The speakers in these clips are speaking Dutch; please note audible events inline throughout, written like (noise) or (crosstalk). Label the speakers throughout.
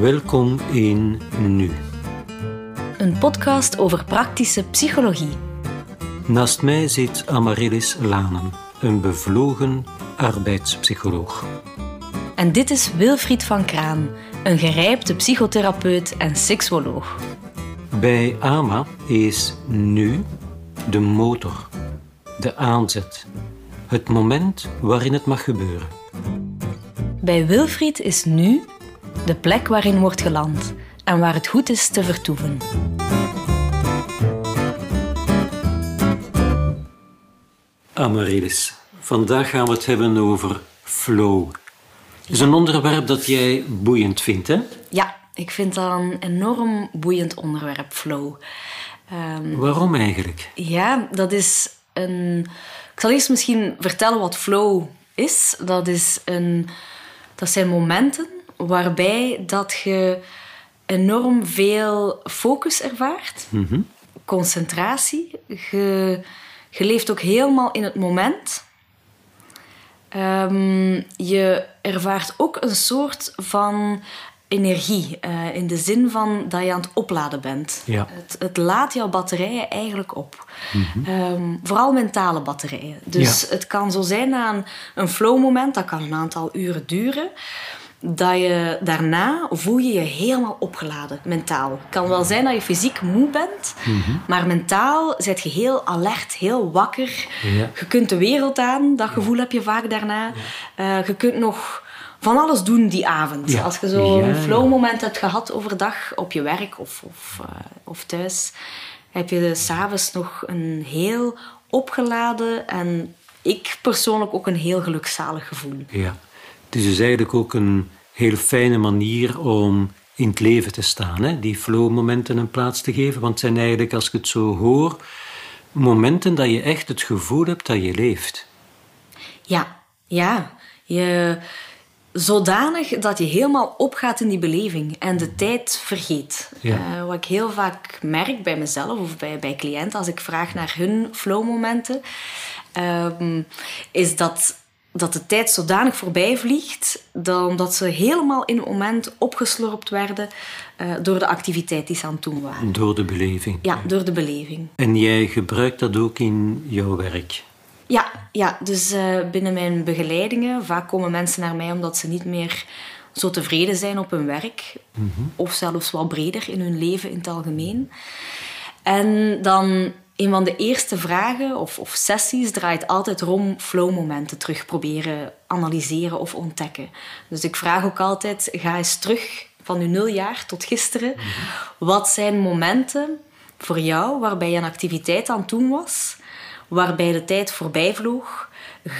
Speaker 1: Welkom in Nu.
Speaker 2: Een podcast over praktische psychologie.
Speaker 1: Naast mij zit Amaryllis Lanen, een bevlogen arbeidspsycholoog.
Speaker 2: En dit is Wilfried van Kraan, een gerijpte psychotherapeut en seksuoloog.
Speaker 1: Bij AMA is nu de motor, de aanzet, het moment waarin het mag gebeuren.
Speaker 2: Bij Wilfried is nu de plek waarin wordt geland en waar het goed is te vertoeven.
Speaker 1: Amaryllis, vandaag gaan we het hebben over flow. Het is een onderwerp dat jij boeiend vindt, hè?
Speaker 2: Ja, ik vind dat een enorm boeiend onderwerp, flow. Ehm,
Speaker 1: Waarom eigenlijk?
Speaker 2: ja, dat is een. Ik zal eerst misschien vertellen wat flow is. Dat, is een, dat zijn momenten waarbij dat je enorm veel focus ervaart, concentratie. Je, je leeft ook helemaal in het moment. Ehm, je ervaart ook een soort van energie. eh, in de zin van dat je aan het opladen bent.
Speaker 1: Ja.
Speaker 2: Het, het laat jouw batterijen eigenlijk op. Ehm, vooral mentale batterijen. Dus
Speaker 1: Ja.
Speaker 2: het kan zo zijn na een, een flow-moment, dat kan een aantal uren duren. Dat je daarna voel je je helemaal opgeladen, mentaal. Het kan wel zijn dat je fysiek moe bent, maar mentaal zit je heel alert, heel wakker.
Speaker 1: Ja.
Speaker 2: Je kunt de wereld aan, dat gevoel heb je vaak daarna. Eh, je kunt nog van alles doen die avond.
Speaker 1: Ja.
Speaker 2: Als je zo
Speaker 1: Ja,
Speaker 2: een
Speaker 1: ja.
Speaker 2: flow-moment hebt gehad overdag op je werk of, of, eh, of thuis, heb je s'avonds nog een heel opgeladen en ik persoonlijk ook een heel gelukzalig gevoel.
Speaker 1: Ja. Het is dus eigenlijk ook een heel fijne manier om in het leven te staan, hè? die flow-momenten een plaats te geven. Want het zijn eigenlijk, als ik het zo hoor, momenten dat je echt het gevoel hebt dat je leeft.
Speaker 2: Ja, ja. Je, zodanig dat je helemaal opgaat in die beleving en de tijd vergeet.
Speaker 1: Ja.
Speaker 2: Eh, wat ik heel vaak merk bij mezelf of bij, bij cliënten als ik vraag naar hun flowmomenten, ehm, is dat, dat de tijd zodanig voorbij vliegt dat, omdat ze helemaal in het moment opgeslorpt werden eh, door de activiteit die ze aan het doen waren.
Speaker 1: Door de beleving.
Speaker 2: Ja, door de beleving.
Speaker 1: En jij gebruikt dat ook in jouw werk.
Speaker 2: Ja, ja dus eh, binnen mijn begeleidingen, vaak komen mensen naar mij omdat ze niet meer zo tevreden zijn op hun werk. Of zelfs wel breder in hun leven in het algemeen. En dan een van de eerste vragen of, of sessies draait altijd rond flowmomenten terug proberen analyseren of ontdekken. Dus ik vraag ook altijd, ga eens terug van uw nuljaar tot gisteren. Wat zijn momenten voor jou waarbij je een activiteit aan het doen was, waarbij de tijd voorbij vloog.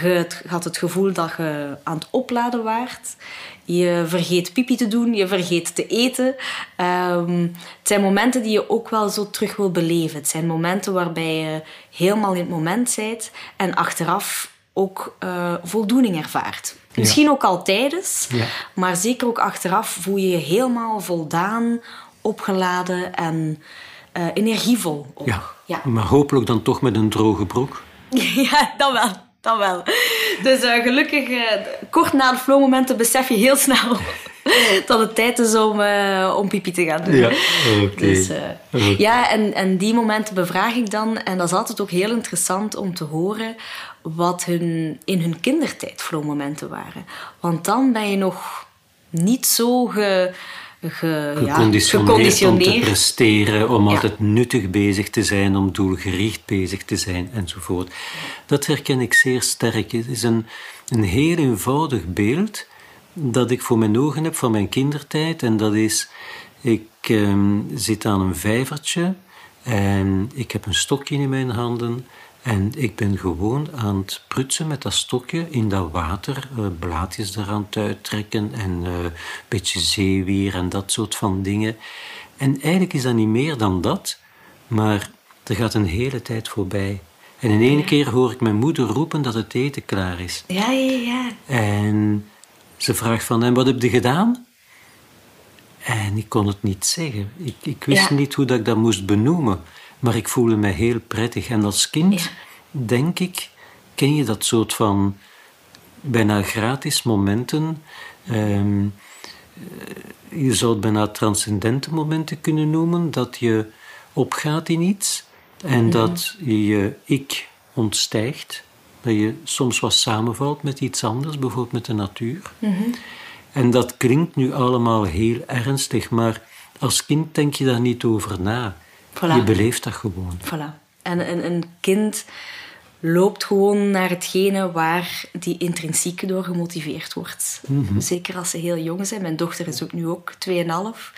Speaker 2: Je het- had het gevoel dat je aan het opladen waart. Je vergeet pipi te doen, je vergeet te eten. Ehm, het zijn momenten die je ook wel zo terug wil beleven. Het zijn momenten waarbij je helemaal in het moment bent en achteraf ook eh, voldoening ervaart. Misschien ook al tijdens,
Speaker 1: Ja.
Speaker 2: maar zeker ook achteraf voel je je helemaal voldaan, opgeladen en eh, energievol. Ook.
Speaker 1: Ja.
Speaker 2: Ja.
Speaker 1: Maar hopelijk dan toch met een droge broek. (laughs)
Speaker 2: Ja, dat wel. Dat wel. Dus eh, gelukkig, eh, kort na de flowmomenten besef je heel snel (laughs) dat het tijd is om, eh, om pipi te gaan doen.
Speaker 1: Ja, oké.
Speaker 2: Dus, ja, en, en die momenten bevraag ik dan. En dat is altijd ook heel interessant om te horen wat hun, in hun kindertijd flowmomenten waren. Want dan ben je nog niet zo ge, ge, ja,
Speaker 1: Geconditioneerd, om te
Speaker 2: geconditioneerd.
Speaker 1: presteren, om
Speaker 2: Ja.
Speaker 1: altijd nuttig bezig te zijn, om doelgericht bezig te zijn enzovoort. Dat herken ik zeer sterk. Het is een, een heel eenvoudig beeld dat ik voor mijn ogen heb van mijn kindertijd. En dat is, ik ehm, zit aan een vijvertje en ik heb een stokje in mijn handen. En ik ben gewoon aan het prutsen met dat stokje in dat water, eh, blaadjes eraan te uittrekken en eh, een beetje zeewier en dat soort van dingen. En eigenlijk is dat niet meer dan dat, maar er gaat een hele tijd voorbij. En in één keer hoor ik mijn moeder roepen dat het eten klaar is.
Speaker 2: Ja, ja, ja.
Speaker 1: En ze vraagt van, en wat heb je gedaan? En ik kon het niet zeggen. Ik, ik wist
Speaker 2: Ja.
Speaker 1: niet hoe dat ik dat moest benoemen. Maar ik voelde me heel prettig. En als kind,
Speaker 2: Ja.
Speaker 1: denk ik, ken je dat soort van bijna gratis momenten. Ehm, eh, je zou het bijna transcendente momenten kunnen noemen, dat je opgaat in iets en dat je je ik ontstijgt. Dat je soms wat samenvalt met iets anders, bijvoorbeeld met de natuur. Mhm. En dat klinkt nu allemaal heel ernstig, maar als kind denk je daar niet over na. Je beleeft dat gewoon.
Speaker 2: Voilà. En een, een kind loopt gewoon naar hetgene waar die intrinsiek door gemotiveerd wordt. Mhm. Zeker als ze heel jong zijn. Mijn dochter is ook nu ook 2,5.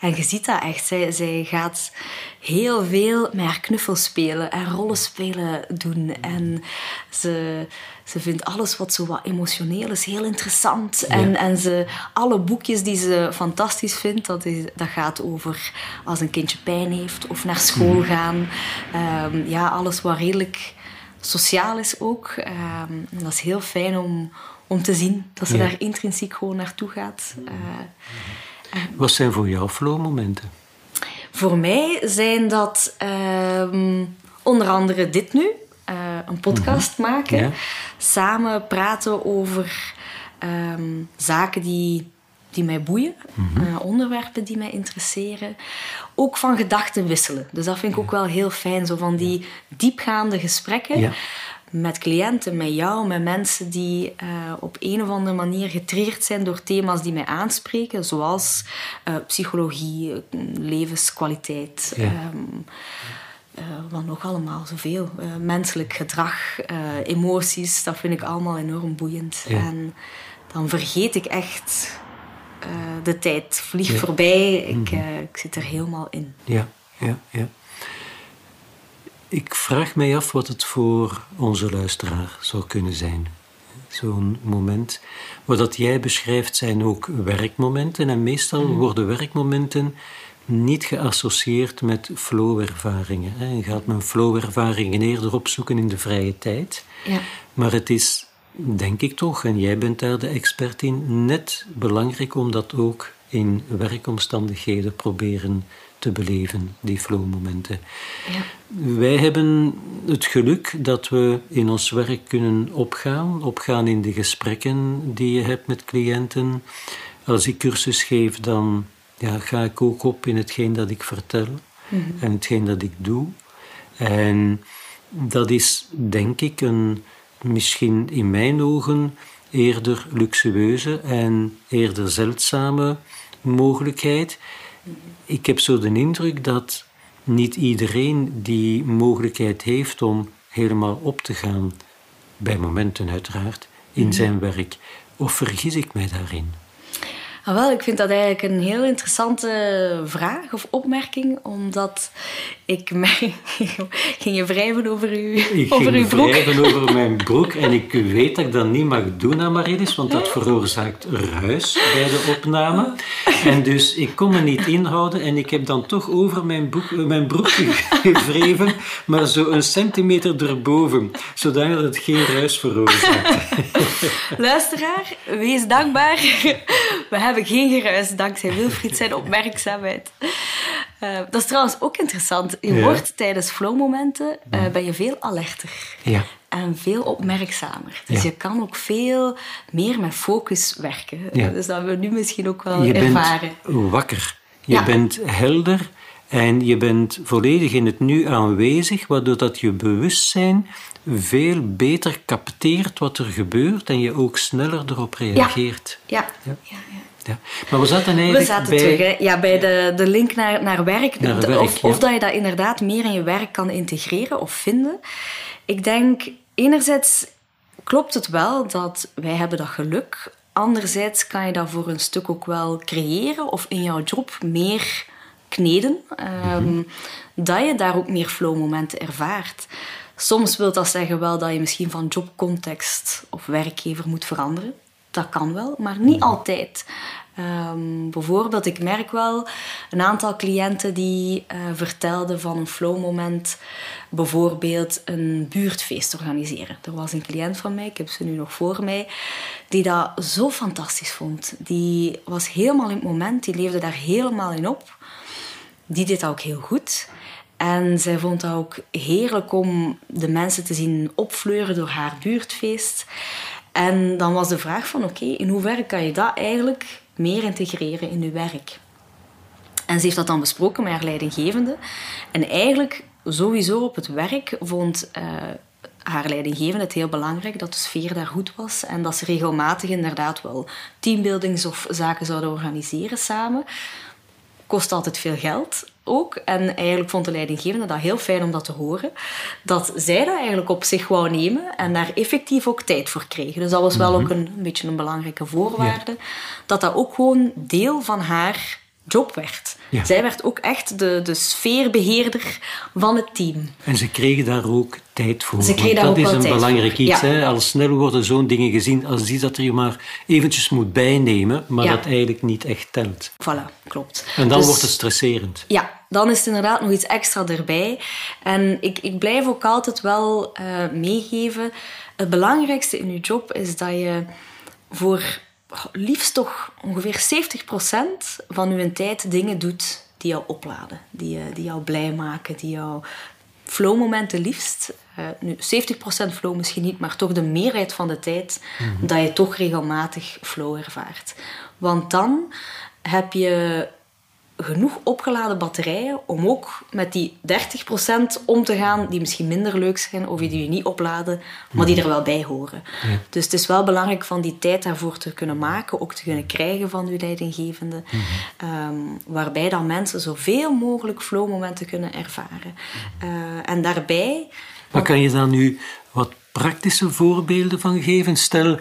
Speaker 2: En je ziet dat echt. Zij, zij gaat heel veel met haar knuffel spelen en rollenspelen doen. En ze, ze vindt alles wat zo wat emotioneel is heel interessant. En, en ze, alle boekjes die ze fantastisch vindt, dat, is, dat gaat over als een kindje pijn heeft of naar school mhm. gaan. Um, ja, alles wat redelijk sociaal is ook. Ehm, dat is heel fijn om, om te zien dat ze daar intrinsiek gewoon naartoe gaat.
Speaker 1: Uh, Wat zijn voor jou flow-momenten?
Speaker 2: Voor mij zijn dat ehm, onder andere dit nu. Uh, een podcast mhm. maken. Samen praten over ehm, zaken die die mij boeien, mhm. eh, onderwerpen die mij interesseren. Ook van gedachten wisselen. Dus dat vind ik ook wel heel fijn, zo van die diepgaande gesprekken. Met cliënten, met jou, met mensen die uh, op een of andere manier getriggerd zijn door thema's die mij aanspreken, zoals uh, psychologie, levenskwaliteit, ja. um, wat nog allemaal, zoveel. menselijk gedrag, emoties, dat vind ik allemaal enorm boeiend. En dan vergeet ik echt eh, de tijd vliegt voorbij. Ik, mhm. eh, ik zit er helemaal in.
Speaker 1: Ja, ja, ja. Ik vraag mij af wat het voor onze luisteraar zou kunnen zijn. Zo'n moment. Wat dat jij beschrijft zijn ook werkmomenten. En meestal mhm. worden werkmomenten niet geassocieerd met flow-ervaringen. Je gaat men flow-ervaringen eerder opzoeken in de vrije tijd. Ja. Maar het is denk ik toch, en jij bent daar de expert in, net belangrijk om dat ook in werkomstandigheden proberen te beleven, die flow-momenten. Ja. Wij hebben het geluk dat we in ons werk kunnen opgaan, opgaan in de gesprekken die je hebt met cliënten. Als ik cursus geef, dan ja, ga ik ook op in hetgeen dat ik vertel mhm. en hetgeen dat ik doe. En dat is, denk ik, een misschien in mijn ogen eerder luxueuze en eerder zeldzame mogelijkheid. Ik heb zo de indruk dat niet iedereen die mogelijkheid heeft om helemaal op te gaan, bij momenten uiteraard, in mhm. zijn werk. Of vergis ik mij daarin?
Speaker 2: Ah, wel, ik vind dat eigenlijk een heel interessante vraag of opmerking, omdat ik mij (laughs) ging je wrijven over, uw,
Speaker 1: ik
Speaker 2: over
Speaker 1: uw broek. wrijven over (laughs) mijn broek en ik weet dat ik dat niet mag doen aan Maridis, want dat veroorzaakt ruis bij de opname. En dus ik kon me niet inhouden en ik heb dan toch over mijn, broek, mijn broek (laughs) gewreven, maar zo een centimeter erboven, zodat het geen ruis veroorzaakt.
Speaker 2: Luisteraar, wees dankbaar. We hebben geen geruis dankzij Wilfried zijn opmerkzaamheid. Uh, dat is trouwens ook interessant. Je wordt tijdens flowmomenten uh, ben je veel alerter. Ja. En veel opmerkzamer. Dus je kan ook veel meer met focus werken. Ja. Dus dat we nu misschien ook wel
Speaker 1: je
Speaker 2: ervaren.
Speaker 1: Je bent wakker. Je bent helder. En je bent volledig in het nu aanwezig, waardoor dat je bewustzijn veel beter capteert wat er gebeurt en je ook sneller erop reageert.
Speaker 2: ja. ja. ja.
Speaker 1: Ja. Maar we zaten eigenlijk
Speaker 2: we zaten
Speaker 1: bij...
Speaker 2: terug, hè? Ja, bij de, de link naar, naar werk. Naar werk of, of dat je dat inderdaad meer in je werk kan integreren of vinden. Ik denk, enerzijds klopt het wel dat wij hebben dat geluk. Anderzijds kan je dat voor een stuk ook wel creëren of in jouw job meer kneden. Um, Dat je daar ook meer flow-momenten ervaart. Soms wil dat zeggen wel dat je misschien van jobcontext of werkgever moet veranderen dat kan wel, maar niet altijd. Um, bijvoorbeeld, ik merk wel een aantal cliënten die uh, vertelden van een flowmoment, bijvoorbeeld een buurtfeest organiseren. Er was een cliënt van mij, ik heb ze nu nog voor mij, die dat zo fantastisch vond. Die was helemaal in het moment, die leefde daar helemaal in op. Die deed dat ook heel goed. En zij vond het ook heerlijk om de mensen te zien opfleuren door haar buurtfeest. En dan was de vraag van, oké, in hoeverre kan je dat eigenlijk meer integreren in uw werk. En ze heeft dat dan besproken met haar leidinggevende. En eigenlijk sowieso op het werk vond uh, haar leidinggevende het heel belangrijk dat de sfeer daar goed was en dat ze regelmatig inderdaad wel teambuildings of zaken zouden organiseren samen. Kost altijd veel geld ook. En eigenlijk vond de leidinggevende dat heel fijn om dat te horen. Dat zij dat eigenlijk op zich wou nemen en daar effectief ook tijd voor kregen. Dus dat was wel mhm. ook een, een beetje een belangrijke voorwaarde. Dat dat ook gewoon deel van haar job werd. Zij werd ook echt de, de sfeerbeheerder van het team.
Speaker 1: En ze kregen daar ook tijd voor. Ze kregen dat is een belangrijk iets. Hè? Al snel worden zo'n dingen gezien als die dat er je maar eventjes moet bijnemen, maar dat eigenlijk niet echt telt.
Speaker 2: Voilà, klopt.
Speaker 1: En dan dus- wordt het stresserend.
Speaker 2: Ja, dan is het inderdaad nog iets extra erbij. En ik, ik blijf ook altijd wel uh, meegeven. Het belangrijkste in je job is dat je voor liefst toch ongeveer 70% van uw tijd dingen doet die jou opladen, die, die jou blij maken, die jou flowmomenten liefst. Uh, nu, 70% flow misschien niet, maar toch de meerderheid van de tijd mhm. dat je toch regelmatig flow ervaart. Want dan heb je genoeg opgeladen batterijen om ook met die 30% om te gaan die misschien minder leuk zijn of die je niet opladen, maar die er wel bij horen. Dus het is wel belangrijk van die tijd daarvoor te kunnen maken, ook te kunnen krijgen van uw leidinggevende, mhm. Ehm, waarbij dan mensen zoveel mogelijk flowmomenten kunnen ervaren. Uh, en daarbij...
Speaker 1: Maar kan je daar nu wat praktische voorbeelden van geven? Stel,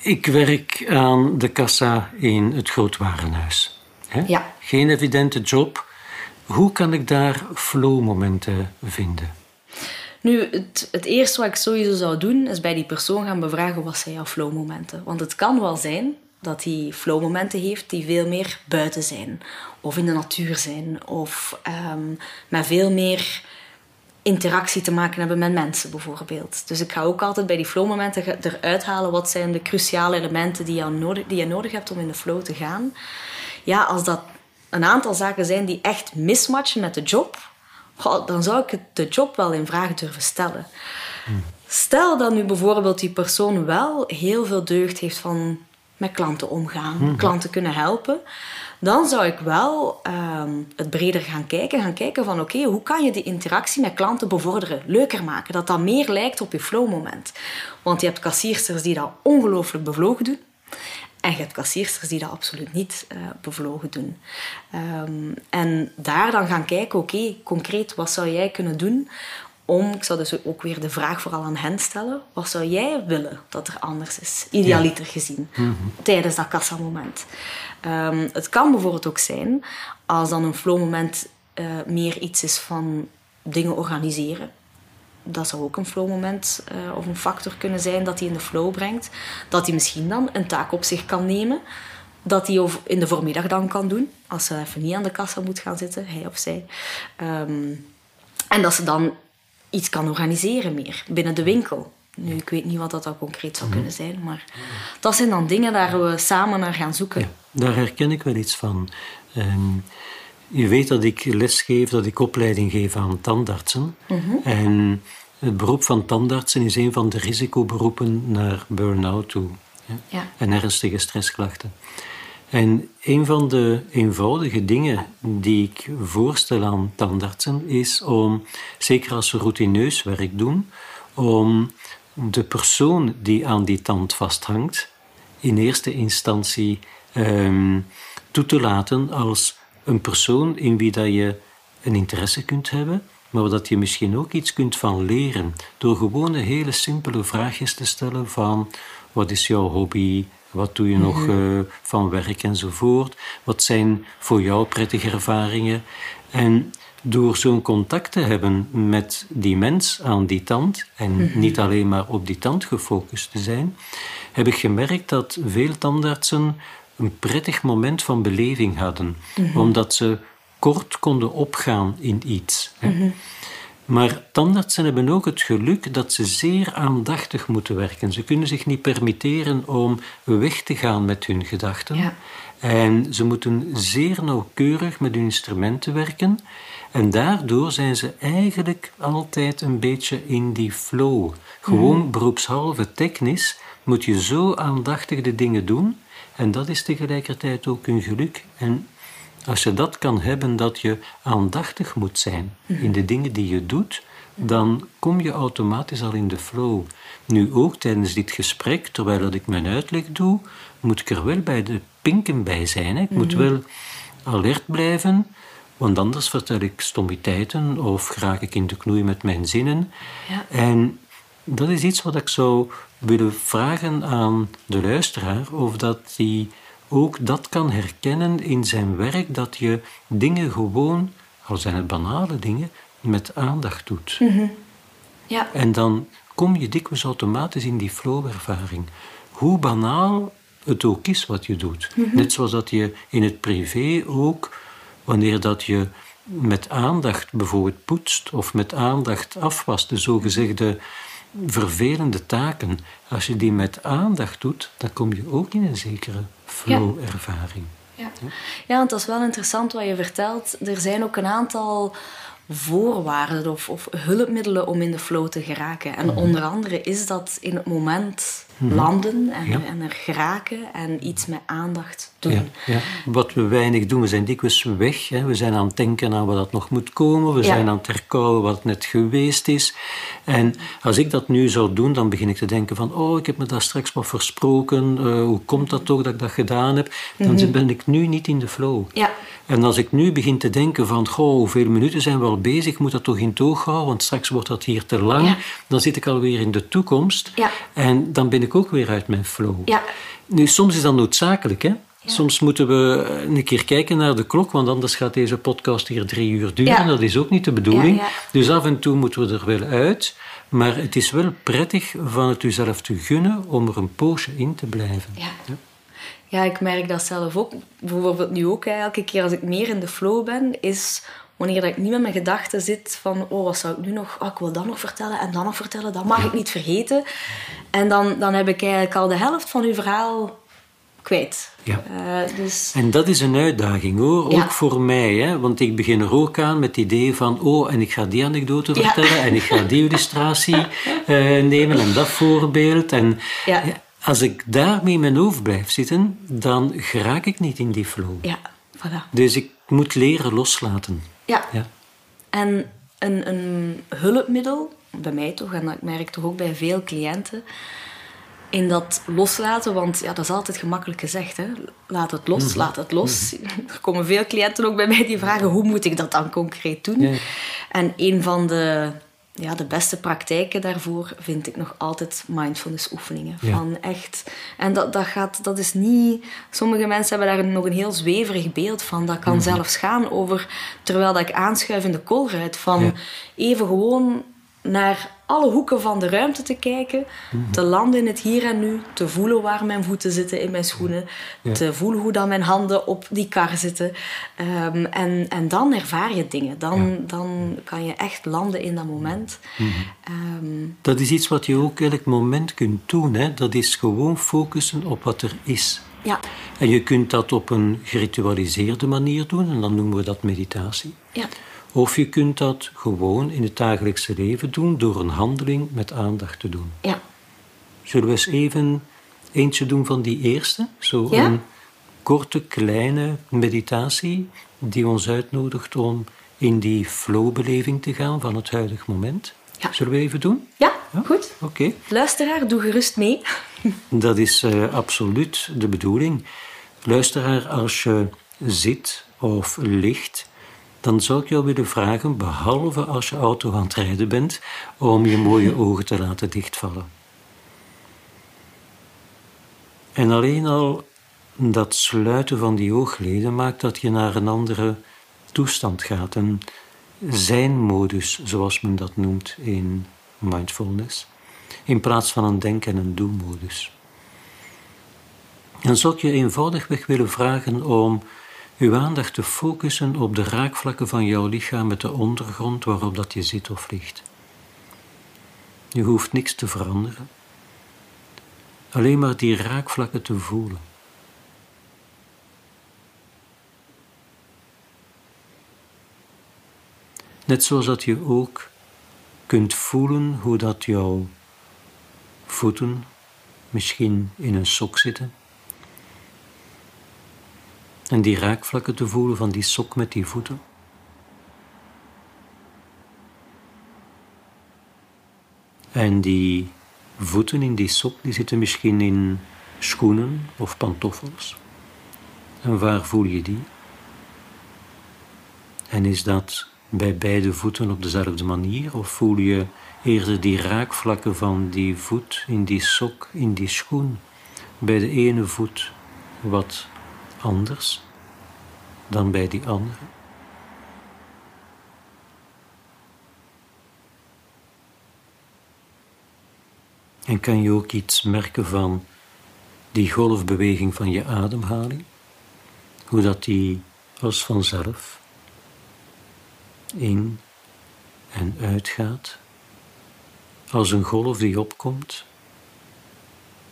Speaker 1: ik werk aan de kassa in het grootwarenhuis. Ja. Geen evidente job. Hoe kan ik daar flow-momenten vinden?
Speaker 2: Nu, het, het, eerste wat ik sowieso zou doen, is bij die persoon gaan bevragen wat zijn jouw flow-momenten. Want het kan wel zijn dat hij flow-momenten heeft die veel meer buiten zijn. Of in de natuur zijn. Of um, met veel meer interactie te maken hebben met mensen bijvoorbeeld. Dus ik ga ook altijd bij die flow-momenten eruit halen wat zijn de cruciale elementen die je, nodig, die je nodig hebt om in de flow te gaan ja, als dat een aantal zaken zijn die echt mismatchen met de job, dan zou ik de job wel in vraag durven stellen. Stel dat nu bijvoorbeeld die persoon wel heel veel deugd heeft van met klanten omgaan, hmm. klanten kunnen helpen, dan zou ik wel ehm, het breder gaan kijken. Gaan kijken van oké, hoe kan je die interactie met klanten bevorderen, leuker maken, dat dat meer lijkt op je flowmoment. Want je hebt kassiersters die dat ongelooflijk bevlogen doen. En je hebt kassiersters die dat absoluut niet uh, bevlogen doen. Um, en daar dan gaan kijken, oké, concreet, wat zou jij kunnen doen om, ik zou dus ook weer de vraag vooral aan hen stellen, wat zou jij willen dat er anders is, idealiter gezien, mhm. tijdens dat kassamoment. Um, het kan bijvoorbeeld ook zijn, als dan een flowmoment uh, meer iets is van dingen organiseren, dat zou ook een flowmoment uh, of een factor kunnen zijn dat hij in de flow brengt. Dat hij misschien dan een taak op zich kan nemen. Dat hij in de voormiddag dan kan doen. Als ze even niet aan de kassa moet gaan zitten, hij of zij. Ehm, en dat ze dan iets kan organiseren meer binnen de winkel. Nu, ik weet niet wat dat dan concreet zou kunnen zijn, maar dat zijn dan dingen waar we samen naar gaan zoeken.
Speaker 1: daar herken ik wel iets van. Um, je weet dat ik lesgeef, dat ik opleiding geef aan tandartsen. Mhm. En het beroep van tandartsen is een van de risicoberoepen naar burn-out toe. Ja. En ernstige stressklachten. En een van de eenvoudige dingen die ik voorstel aan tandartsen is om, zeker als ze routineus werk doen, om de persoon die aan die tand vasthangt, in eerste instantie um, toe te laten als een persoon in wie dat je een interesse kunt hebben, maar dat je misschien ook iets kunt van leren. Door gewoon hele simpele vraagjes te stellen van wat is jouw hobby, wat doe je nog uh, van werk enzovoort, wat zijn voor jou prettige ervaringen. En door zo'n contact te hebben met die mens aan die tand, en mhm. niet alleen maar op die tand gefocust te zijn, heb ik gemerkt dat veel tandartsen een prettig moment van beleving hadden, mhm. omdat ze kort konden opgaan in iets. Mm Maar tandartsen hebben ook het geluk dat ze zeer aandachtig moeten werken. Ze kunnen zich niet permitteren om weg te gaan met hun gedachten. Ja. En ze moeten zeer nauwkeurig met hun instrumenten werken. En daardoor zijn ze eigenlijk altijd een beetje in die flow. Gewoon mm beroepshalve technisch moet je zo aandachtig de dingen doen En dat is tegelijkertijd ook een geluk. En als je dat kan hebben, dat je aandachtig moet zijn in de dingen die je doet, dan kom je automatisch al in de flow. Nu ook tijdens dit gesprek, terwijl dat ik mijn uitleg doe, moet ik er wel bij de pinken bij zijn. Hè. Ik moet wel alert blijven, want anders vertel ik stommiteiten of raak ik in de knoei met mijn zinnen.
Speaker 2: Ja.
Speaker 1: En dat is iets wat ik zou willen vragen aan de luisteraar, of dat hij ook dat kan herkennen in zijn werk, dat je dingen gewoon, al zijn het banale dingen, met aandacht doet.
Speaker 2: Ja.
Speaker 1: En dan kom je dikwijls automatisch in die flow-ervaring. Hoe banaal het ook is wat je doet. Net zoals dat je in het privé ook, wanneer dat je met aandacht bijvoorbeeld poetst of met aandacht afwast, de zogezegde vervelende taken, als je die met aandacht doet, dan kom je ook in een zekere flow-ervaring.
Speaker 2: Ja. ja, want dat is wel interessant wat je vertelt. Er zijn ook een aantal voorwaarden of, of hulpmiddelen om in de flow te geraken. En onder andere is dat in het moment landen en,
Speaker 1: Ja.
Speaker 2: en er geraken en iets met aandacht doen.
Speaker 1: Ja, ja. Wat we weinig doen, we zijn dikwijls weg. Hè. We zijn aan het denken aan wat dat nog moet komen. We zijn aan het herkouwen wat net geweest is. En als ik dat nu zou doen, dan begin ik te denken van... Oh, ik heb me daar straks wat versproken. Eh, hoe komt dat toch dat ik dat gedaan heb? Dan ben ik nu niet in de flow.
Speaker 2: Ja.
Speaker 1: En als ik nu begin te denken van... Goh, hoeveel minuten zijn we al bezig? Ik moet dat toch in toog houden, want straks wordt dat hier te lang. Dan zit ik alweer in de toekomst.
Speaker 2: Ja.
Speaker 1: En dan ben ik ook weer uit mijn flow.
Speaker 2: Ja.
Speaker 1: Nu, soms is dat noodzakelijk, hè? Soms moeten we een keer kijken naar de klok, want anders gaat deze podcast hier drie uur duren.
Speaker 2: Ja.
Speaker 1: Dat is ook niet de bedoeling.
Speaker 2: Ja.
Speaker 1: Dus af en toe moeten we er wel uit. Maar het is wel prettig van het uzelf te gunnen om er een poosje in te blijven.
Speaker 2: Ja. Ja, ik merk dat zelf ook. Bijvoorbeeld nu ook, hè, elke keer als ik meer in de flow ben, is wanneer ik niet met mijn gedachten zit van, oh, wat zou ik nu nog, oh, ik wil dat nog vertellen en dat nog vertellen, dat mag ik niet vergeten. En dan, dan heb ik eigenlijk al de helft van uw verhaal kwijt.
Speaker 1: Ja.
Speaker 2: Eh, dus,
Speaker 1: En dat is een uitdaging hoor,
Speaker 2: Ja.
Speaker 1: ook voor mij. Hè? Want ik begin er ook aan met het idee van, oh, en ik ga die anekdote
Speaker 2: Ja.
Speaker 1: vertellen en ik ga die illustratie eh, nemen en dat voorbeeld. En
Speaker 2: Ja.
Speaker 1: als ik daarmee in mijn hoofd blijf zitten, dan geraak ik niet in die flow.
Speaker 2: ja, voilà.
Speaker 1: Dus ik moet leren loslaten.
Speaker 2: Ja.
Speaker 1: Ja.
Speaker 2: En een, een hulpmiddel, bij mij toch, en dat ik merk toch ook bij veel cliënten, in dat loslaten, want ja, dat is altijd gemakkelijk gezegd. Hè? Laat het los, laat het los. (laughs) Er komen veel cliënten ook bij mij die vragen hoe moet ik dat dan concreet doen.
Speaker 1: Ja.
Speaker 2: En een van de, ja, de beste praktijken daarvoor vind ik nog altijd mindfulness oefeningen.
Speaker 1: Ja.
Speaker 2: Van echt, en dat, dat, gaat, dat is niet... Sommige mensen hebben daar nog een heel zweverig beeld van. Dat
Speaker 1: Mhm.
Speaker 2: kan zelfs gaan over, terwijl dat ik aanschuif in de van
Speaker 1: Ja.
Speaker 2: even gewoon naar alle hoeken van de ruimte te kijken,
Speaker 1: Mhm.
Speaker 2: te landen in het hier en nu, te voelen waar mijn voeten zitten in mijn schoenen,
Speaker 1: Ja.
Speaker 2: te voelen hoe dan mijn handen op die kar zitten. Ehm, en, en dan ervaar je dingen. Dan, dan kan je echt landen in dat moment.
Speaker 1: Mhm.
Speaker 2: Ehm,
Speaker 1: Dat is iets wat je ook elk moment kunt doen. Hè? Dat is gewoon focussen op wat er is.
Speaker 2: ja,
Speaker 1: En je kunt dat op een geritualiseerde manier doen, en dan noemen we dat meditatie.
Speaker 2: ja,
Speaker 1: Of je kunt dat gewoon in het dagelijkse leven doen door een handeling met aandacht te doen.
Speaker 2: ja.
Speaker 1: Zullen we eens even eentje doen van die eerste? Zo
Speaker 2: Ja.
Speaker 1: een korte, kleine meditatie die ons uitnodigt om in die flowbeleving te gaan van het huidige moment.
Speaker 2: Ja.
Speaker 1: Zullen we even doen?
Speaker 2: Ja, goed.
Speaker 1: Oké.
Speaker 2: Luisteraar, doe gerust mee. (laughs)
Speaker 1: Dat is eh, absoluut de bedoeling. Luisteraar, als je zit of ligt, dan zou ik jou willen vragen, behalve als je auto aan het rijden bent, om je mooie ogen te laten dichtvallen. En alleen al dat sluiten van die oogleden maakt dat je naar een andere toestand gaat, een zijn-modus, zoals men dat noemt in mindfulness, in plaats van een denk- en een doen-modus. Dan zou ik je eenvoudigweg willen vragen om uw aandacht te focussen op de raakvlakken van jouw lichaam met de ondergrond waarop dat je zit of ligt. Je hoeft niks te veranderen, alleen maar die raakvlakken te voelen. Net zoals dat je ook kunt voelen hoe dat jouw voeten misschien in een sok zitten, En die raakvlakken te voelen van die sok met die voeten. En die voeten in die sok die zitten misschien in schoenen of pantoffels. En waar voel je die? En is dat bij beide voeten op dezelfde manier? Of voel je eerder die raakvlakken van die voet in die sok, in die schoen? Bij de ene voet wat anders dan bij die andere? En kan je ook iets merken van die golfbeweging van je ademhaling? Hoe dat die als vanzelf in en uitgaat, als een golf die opkomt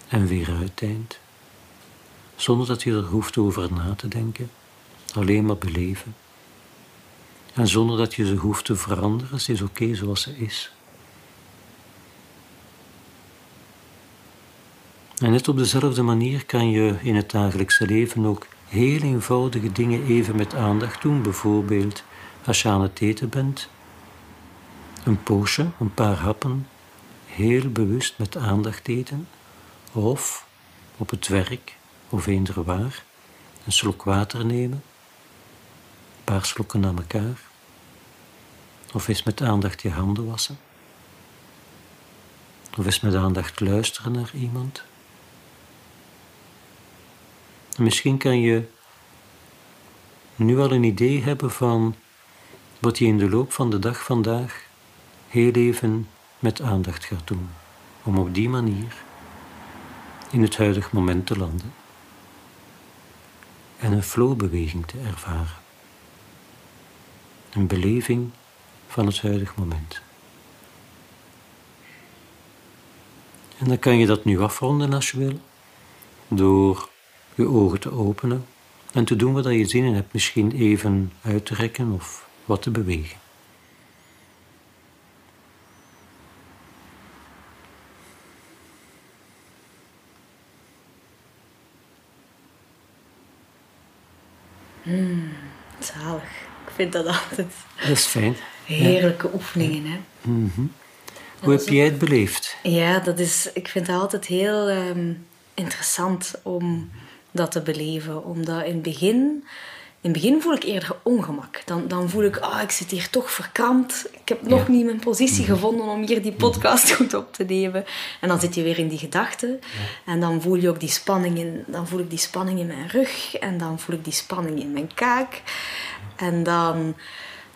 Speaker 1: en weer uiteindt, zonder dat je er hoeft over na te denken, alleen maar beleven. En zonder dat je ze hoeft te veranderen, ze is oké zoals ze is. En net op dezelfde manier kan je in het dagelijkse leven ook heel eenvoudige dingen even met aandacht doen. Bijvoorbeeld als je aan het eten bent, een poosje, een paar happen, heel bewust met aandacht eten. Of op het werk of eender waar, een slok water nemen, een paar slokken na elkaar. Of eens met aandacht je handen wassen. Of eens met aandacht luisteren naar iemand. Misschien kan je nu al een idee hebben van wat je in de loop van de dag vandaag heel even met aandacht gaat doen, om op die manier in het huidige moment te landen en een flowbeweging te ervaren. Een beleving van het huidige moment. En dan kan je dat nu afronden als je wil, door je ogen te openen en te doen wat je zin in hebt. Misschien even uit te rekken of wat te bewegen.
Speaker 2: Hmm, zalig. Ik vind dat altijd.
Speaker 1: Dat is fijn.
Speaker 2: Heerlijke oefeningen, hè?
Speaker 1: Mhm. Hoe heb jij het beleefd?
Speaker 2: Ja, dat is, ik vind het altijd heel ehm, interessant om dat te beleven. Omdat in het begin, in het begin voel ik eerder ongemak. Dan, dan voel ik, ah, ik zit hier toch verkrampt. Ik heb nog niet mijn positie
Speaker 1: Mhm.
Speaker 2: gevonden om hier die podcast (laughs) goed op te nemen. En dan zit je weer in die gedachten. En dan voel je ook die spanning in, dan voel ik die spanning in mijn rug. En dan voel ik die spanning in mijn kaak. En dan,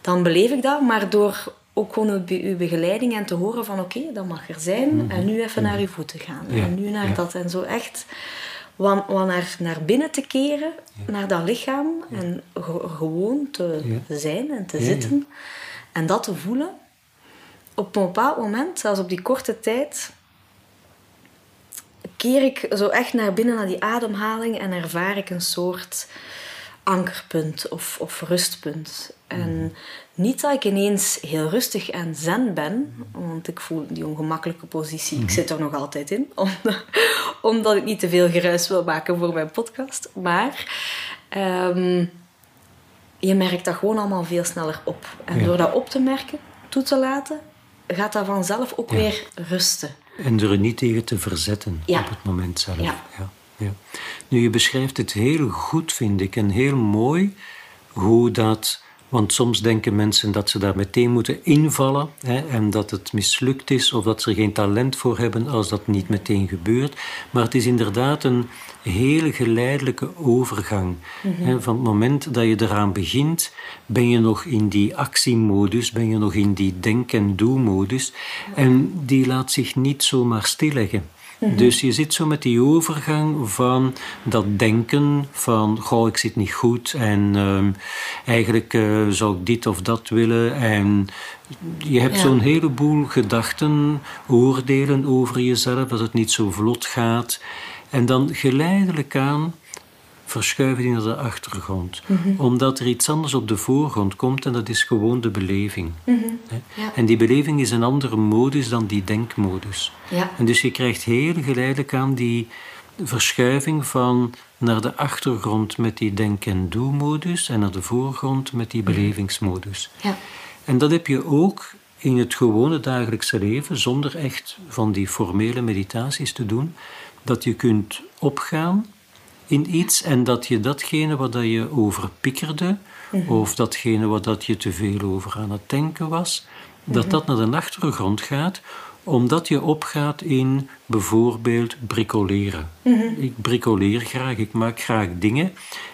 Speaker 2: dan beleef ik dat. Maar door ook gewoon uw be- uw begeleiding en te horen van oké, dat mag er zijn. En nu even naar je voeten gaan.
Speaker 1: Mhm. Ja,
Speaker 2: En nu naar
Speaker 1: ja.
Speaker 2: dat. En zo echt wat, wat naar, naar binnen te keren, naar dat lichaam. En ge- gewoon te zijn en te zitten. En dat te voelen. Op een bepaald moment, zelfs op die korte tijd, keer ik zo echt naar binnen naar die ademhaling en ervaar ik een soort ankerpunt of, of rustpunt. En niet dat ik ineens heel rustig en zen ben, want ik voel die ongemakkelijke positie. Ik zit er nog altijd in, (laughs) omdat, omdat ik niet te veel geruis wil maken voor mijn podcast. Maar ehm, je merkt dat gewoon allemaal veel sneller op. En
Speaker 1: Ja.
Speaker 2: door dat op te merken, toe te laten, gaat dat vanzelf ook
Speaker 1: Ja.
Speaker 2: weer rusten.
Speaker 1: En er niet tegen te verzetten
Speaker 2: Ja.
Speaker 1: op het moment zelf.
Speaker 2: Ja.
Speaker 1: Ja. Nu, je beschrijft het heel goed, vind ik, en heel mooi hoe dat. Want soms denken mensen dat ze daar meteen moeten invallen hè, en dat het mislukt is of dat ze er geen talent voor hebben als dat niet meteen gebeurt. Maar het is inderdaad een hele geleidelijke overgang. hè, van het moment dat je eraan begint, ben je nog in die actiemodus, ben je nog in die denk- en doe-modus. En die laat zich niet zomaar stilleggen. Dus je zit zo met die overgang van dat denken van, goh, ik zit niet goed en ehm, eigenlijk eh, zou ik dit of dat willen. En je hebt
Speaker 2: Ja.
Speaker 1: zo'n heleboel gedachten, oordelen over jezelf, dat het niet zo vlot gaat. En dan geleidelijk aan verschuiven die naar de achtergrond. Omdat er iets anders op de voorgrond komt en dat is gewoon de beleving.
Speaker 2: Ja.
Speaker 1: En die beleving is een andere modus dan die denkmodus.
Speaker 2: Ja.
Speaker 1: En dus je krijgt heel geleidelijk aan die, verschuiving van naar de achtergrond met die denk- en doe-modus en naar de voorgrond met die belevingsmodus.
Speaker 2: Ja.
Speaker 1: En dat heb je ook in het gewone dagelijkse leven, zonder echt van die formele meditaties te doen, dat je kunt opgaan in iets en dat je datgene wat je over pikkerde, of datgene wat dat je te veel over aan het denken was, dat dat naar de achtergrond gaat, omdat je opgaat in bijvoorbeeld bricoleren. Ik bricoleer graag, ik maak graag dingen.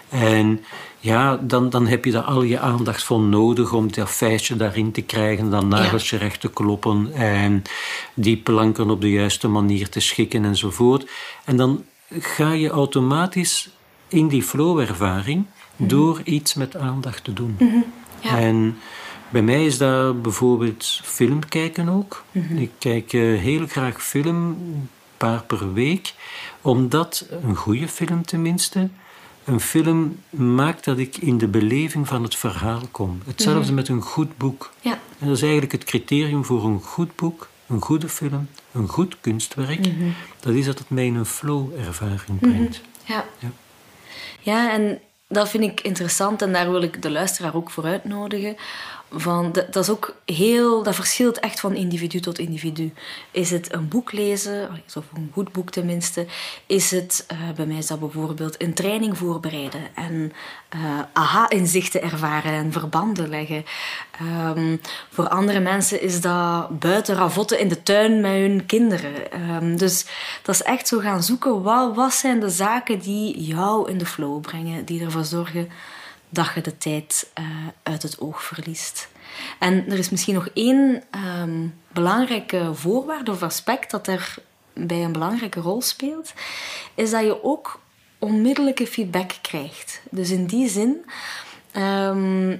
Speaker 1: En ja, dan, dan heb je daar al je aandacht voor nodig om dat feestje daarin te krijgen, dat nagelsje recht te kloppen en die planken op de juiste manier te schikken enzovoort. En dan ga je automatisch in die flow-ervaring door iets met aandacht te doen.
Speaker 2: Ja.
Speaker 1: En bij mij is dat bijvoorbeeld film kijken ook. Ik kijk eh, heel graag film, een paar per week, omdat een goede film tenminste, een film maakt dat ik in de beleving van het verhaal kom. Hetzelfde met een goed boek.
Speaker 2: Ja.
Speaker 1: En dat is eigenlijk het criterium voor een goed boek, een goede film, een goed kunstwerk. Dat is dat het mij in een flow-ervaring brengt.
Speaker 2: Ja.
Speaker 1: Ja.
Speaker 2: Ja, en dat vind ik interessant en daar wil ik de luisteraar ook voor uitnodigen. Van, dat, is ook heel, dat verschilt echt van individu tot individu. Is het een boek lezen, of een goed boek tenminste, is het, eh, bij mij is dat bijvoorbeeld een training voorbereiden en eh, aha-inzichten ervaren en verbanden leggen. Ehm, voor andere mensen is dat buiten ravotten in de tuin met hun kinderen. Ehm, dus dat is echt zo gaan zoeken, wat, wat zijn de zaken die jou in de flow brengen, die ervoor zorgen dat je de tijd eh, uit het oog verliest. En er is misschien nog één ehm, belangrijke voorwaarde of aspect dat er bij een belangrijke rol speelt, is dat je ook onmiddellijke feedback krijgt. Dus in die zin ehm,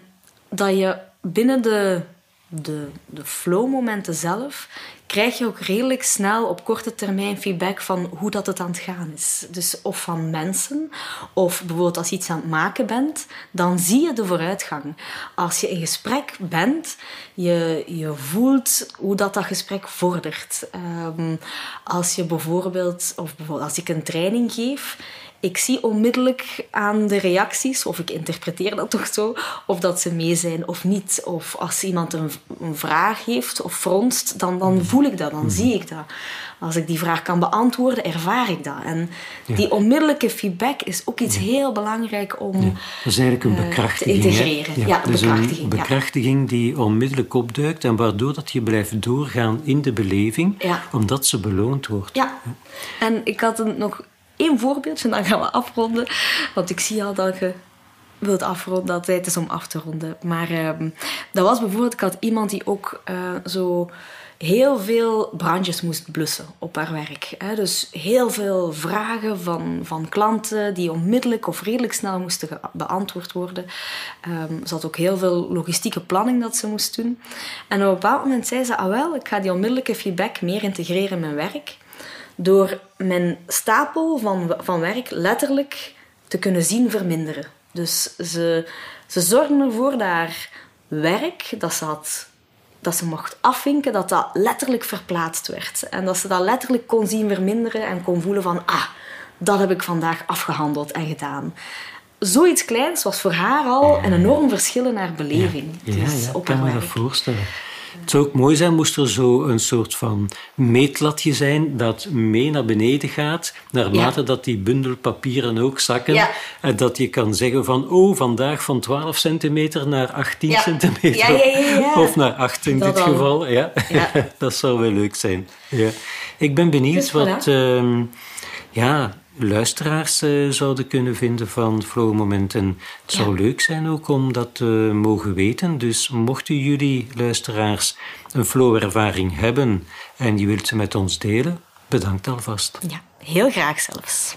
Speaker 2: dat je binnen de, de, de flow-momenten zelf krijg je ook redelijk snel op korte termijn feedback van hoe dat het aan het gaan is. Dus of van mensen, of bijvoorbeeld als je iets aan het maken bent, dan zie je de vooruitgang. Als je in gesprek bent, je, je voelt hoe dat, dat gesprek vordert. Ehm, als je bijvoorbeeld, of bijvoorbeeld als ik een training geef, ik zie onmiddellijk aan de reacties, of ik interpreteer dat toch zo, of dat ze mee zijn of niet. Of als iemand een, een vraag heeft of fronst, dan, dan voel ik dat, dan zie ik dat. Als ik die vraag kan beantwoorden, ervaar ik dat. En die onmiddellijke feedback is ook iets heel belangrijk om
Speaker 1: Ja, dat is eigenlijk een
Speaker 2: eh,
Speaker 1: bekrachtiging.
Speaker 2: te
Speaker 1: hè?
Speaker 2: integreren. Ja,
Speaker 1: dus
Speaker 2: bekrachtiging,
Speaker 1: een bekrachtiging die onmiddellijk opduikt en waardoor dat je blijft doorgaan in de beleving, omdat ze beloond wordt.
Speaker 2: Ja, en ik had een, nog één voorbeeldje, dan gaan we afronden. Want ik zie al dat je wilt afronden, dat tijd is om af te ronden. Maar ehm, dat was bijvoorbeeld, ik had iemand die ook eh, zo heel veel brandjes moest blussen op haar werk. Hè? Dus heel veel vragen van, van klanten die onmiddellijk of redelijk snel moesten beantwoord worden. Ehm, ze had ook heel veel logistieke planning dat ze moest doen. En op een bepaald moment zei ze, ah wel, ik ga die onmiddellijke feedback meer integreren in mijn werk door mijn stapel van, van werk letterlijk te kunnen zien verminderen. Dus ze, ze zorgden ervoor dat haar werk dat ze, had, dat ze mocht afvinken, dat dat letterlijk verplaatst werd. En dat ze dat letterlijk kon zien verminderen en kon voelen van, ah, dat heb ik vandaag afgehandeld en gedaan. Zoiets kleins was voor haar al een enorm verschil in haar beleving.
Speaker 1: Ja,
Speaker 2: Dus
Speaker 1: ja, kan me dat voorstellen. Het zou ook mooi zijn moest er zo een soort van meetlatje zijn dat mee naar beneden gaat, naarmate dat die bundel papieren ook zakken.
Speaker 2: Ja.
Speaker 1: En dat je kan zeggen van, oh, vandaag van 12 centimeter naar 18
Speaker 2: Ja.
Speaker 1: centimeter. Of naar 8 in
Speaker 2: Dat
Speaker 1: dit
Speaker 2: dan.
Speaker 1: geval. Ja.
Speaker 2: Ja. (laughs)
Speaker 1: dat zou wel leuk zijn. Ja. Ik ben benieuwd
Speaker 2: Dus
Speaker 1: wat... ehm, ja, luisteraars eh, zouden kunnen vinden van Flow Moment. En het
Speaker 2: Ja.
Speaker 1: zou leuk zijn ook om dat te mogen weten. Dus mochten jullie luisteraars een flow-ervaring hebben en je wilt ze met ons delen, bedankt alvast.
Speaker 2: Ja, heel graag zelfs.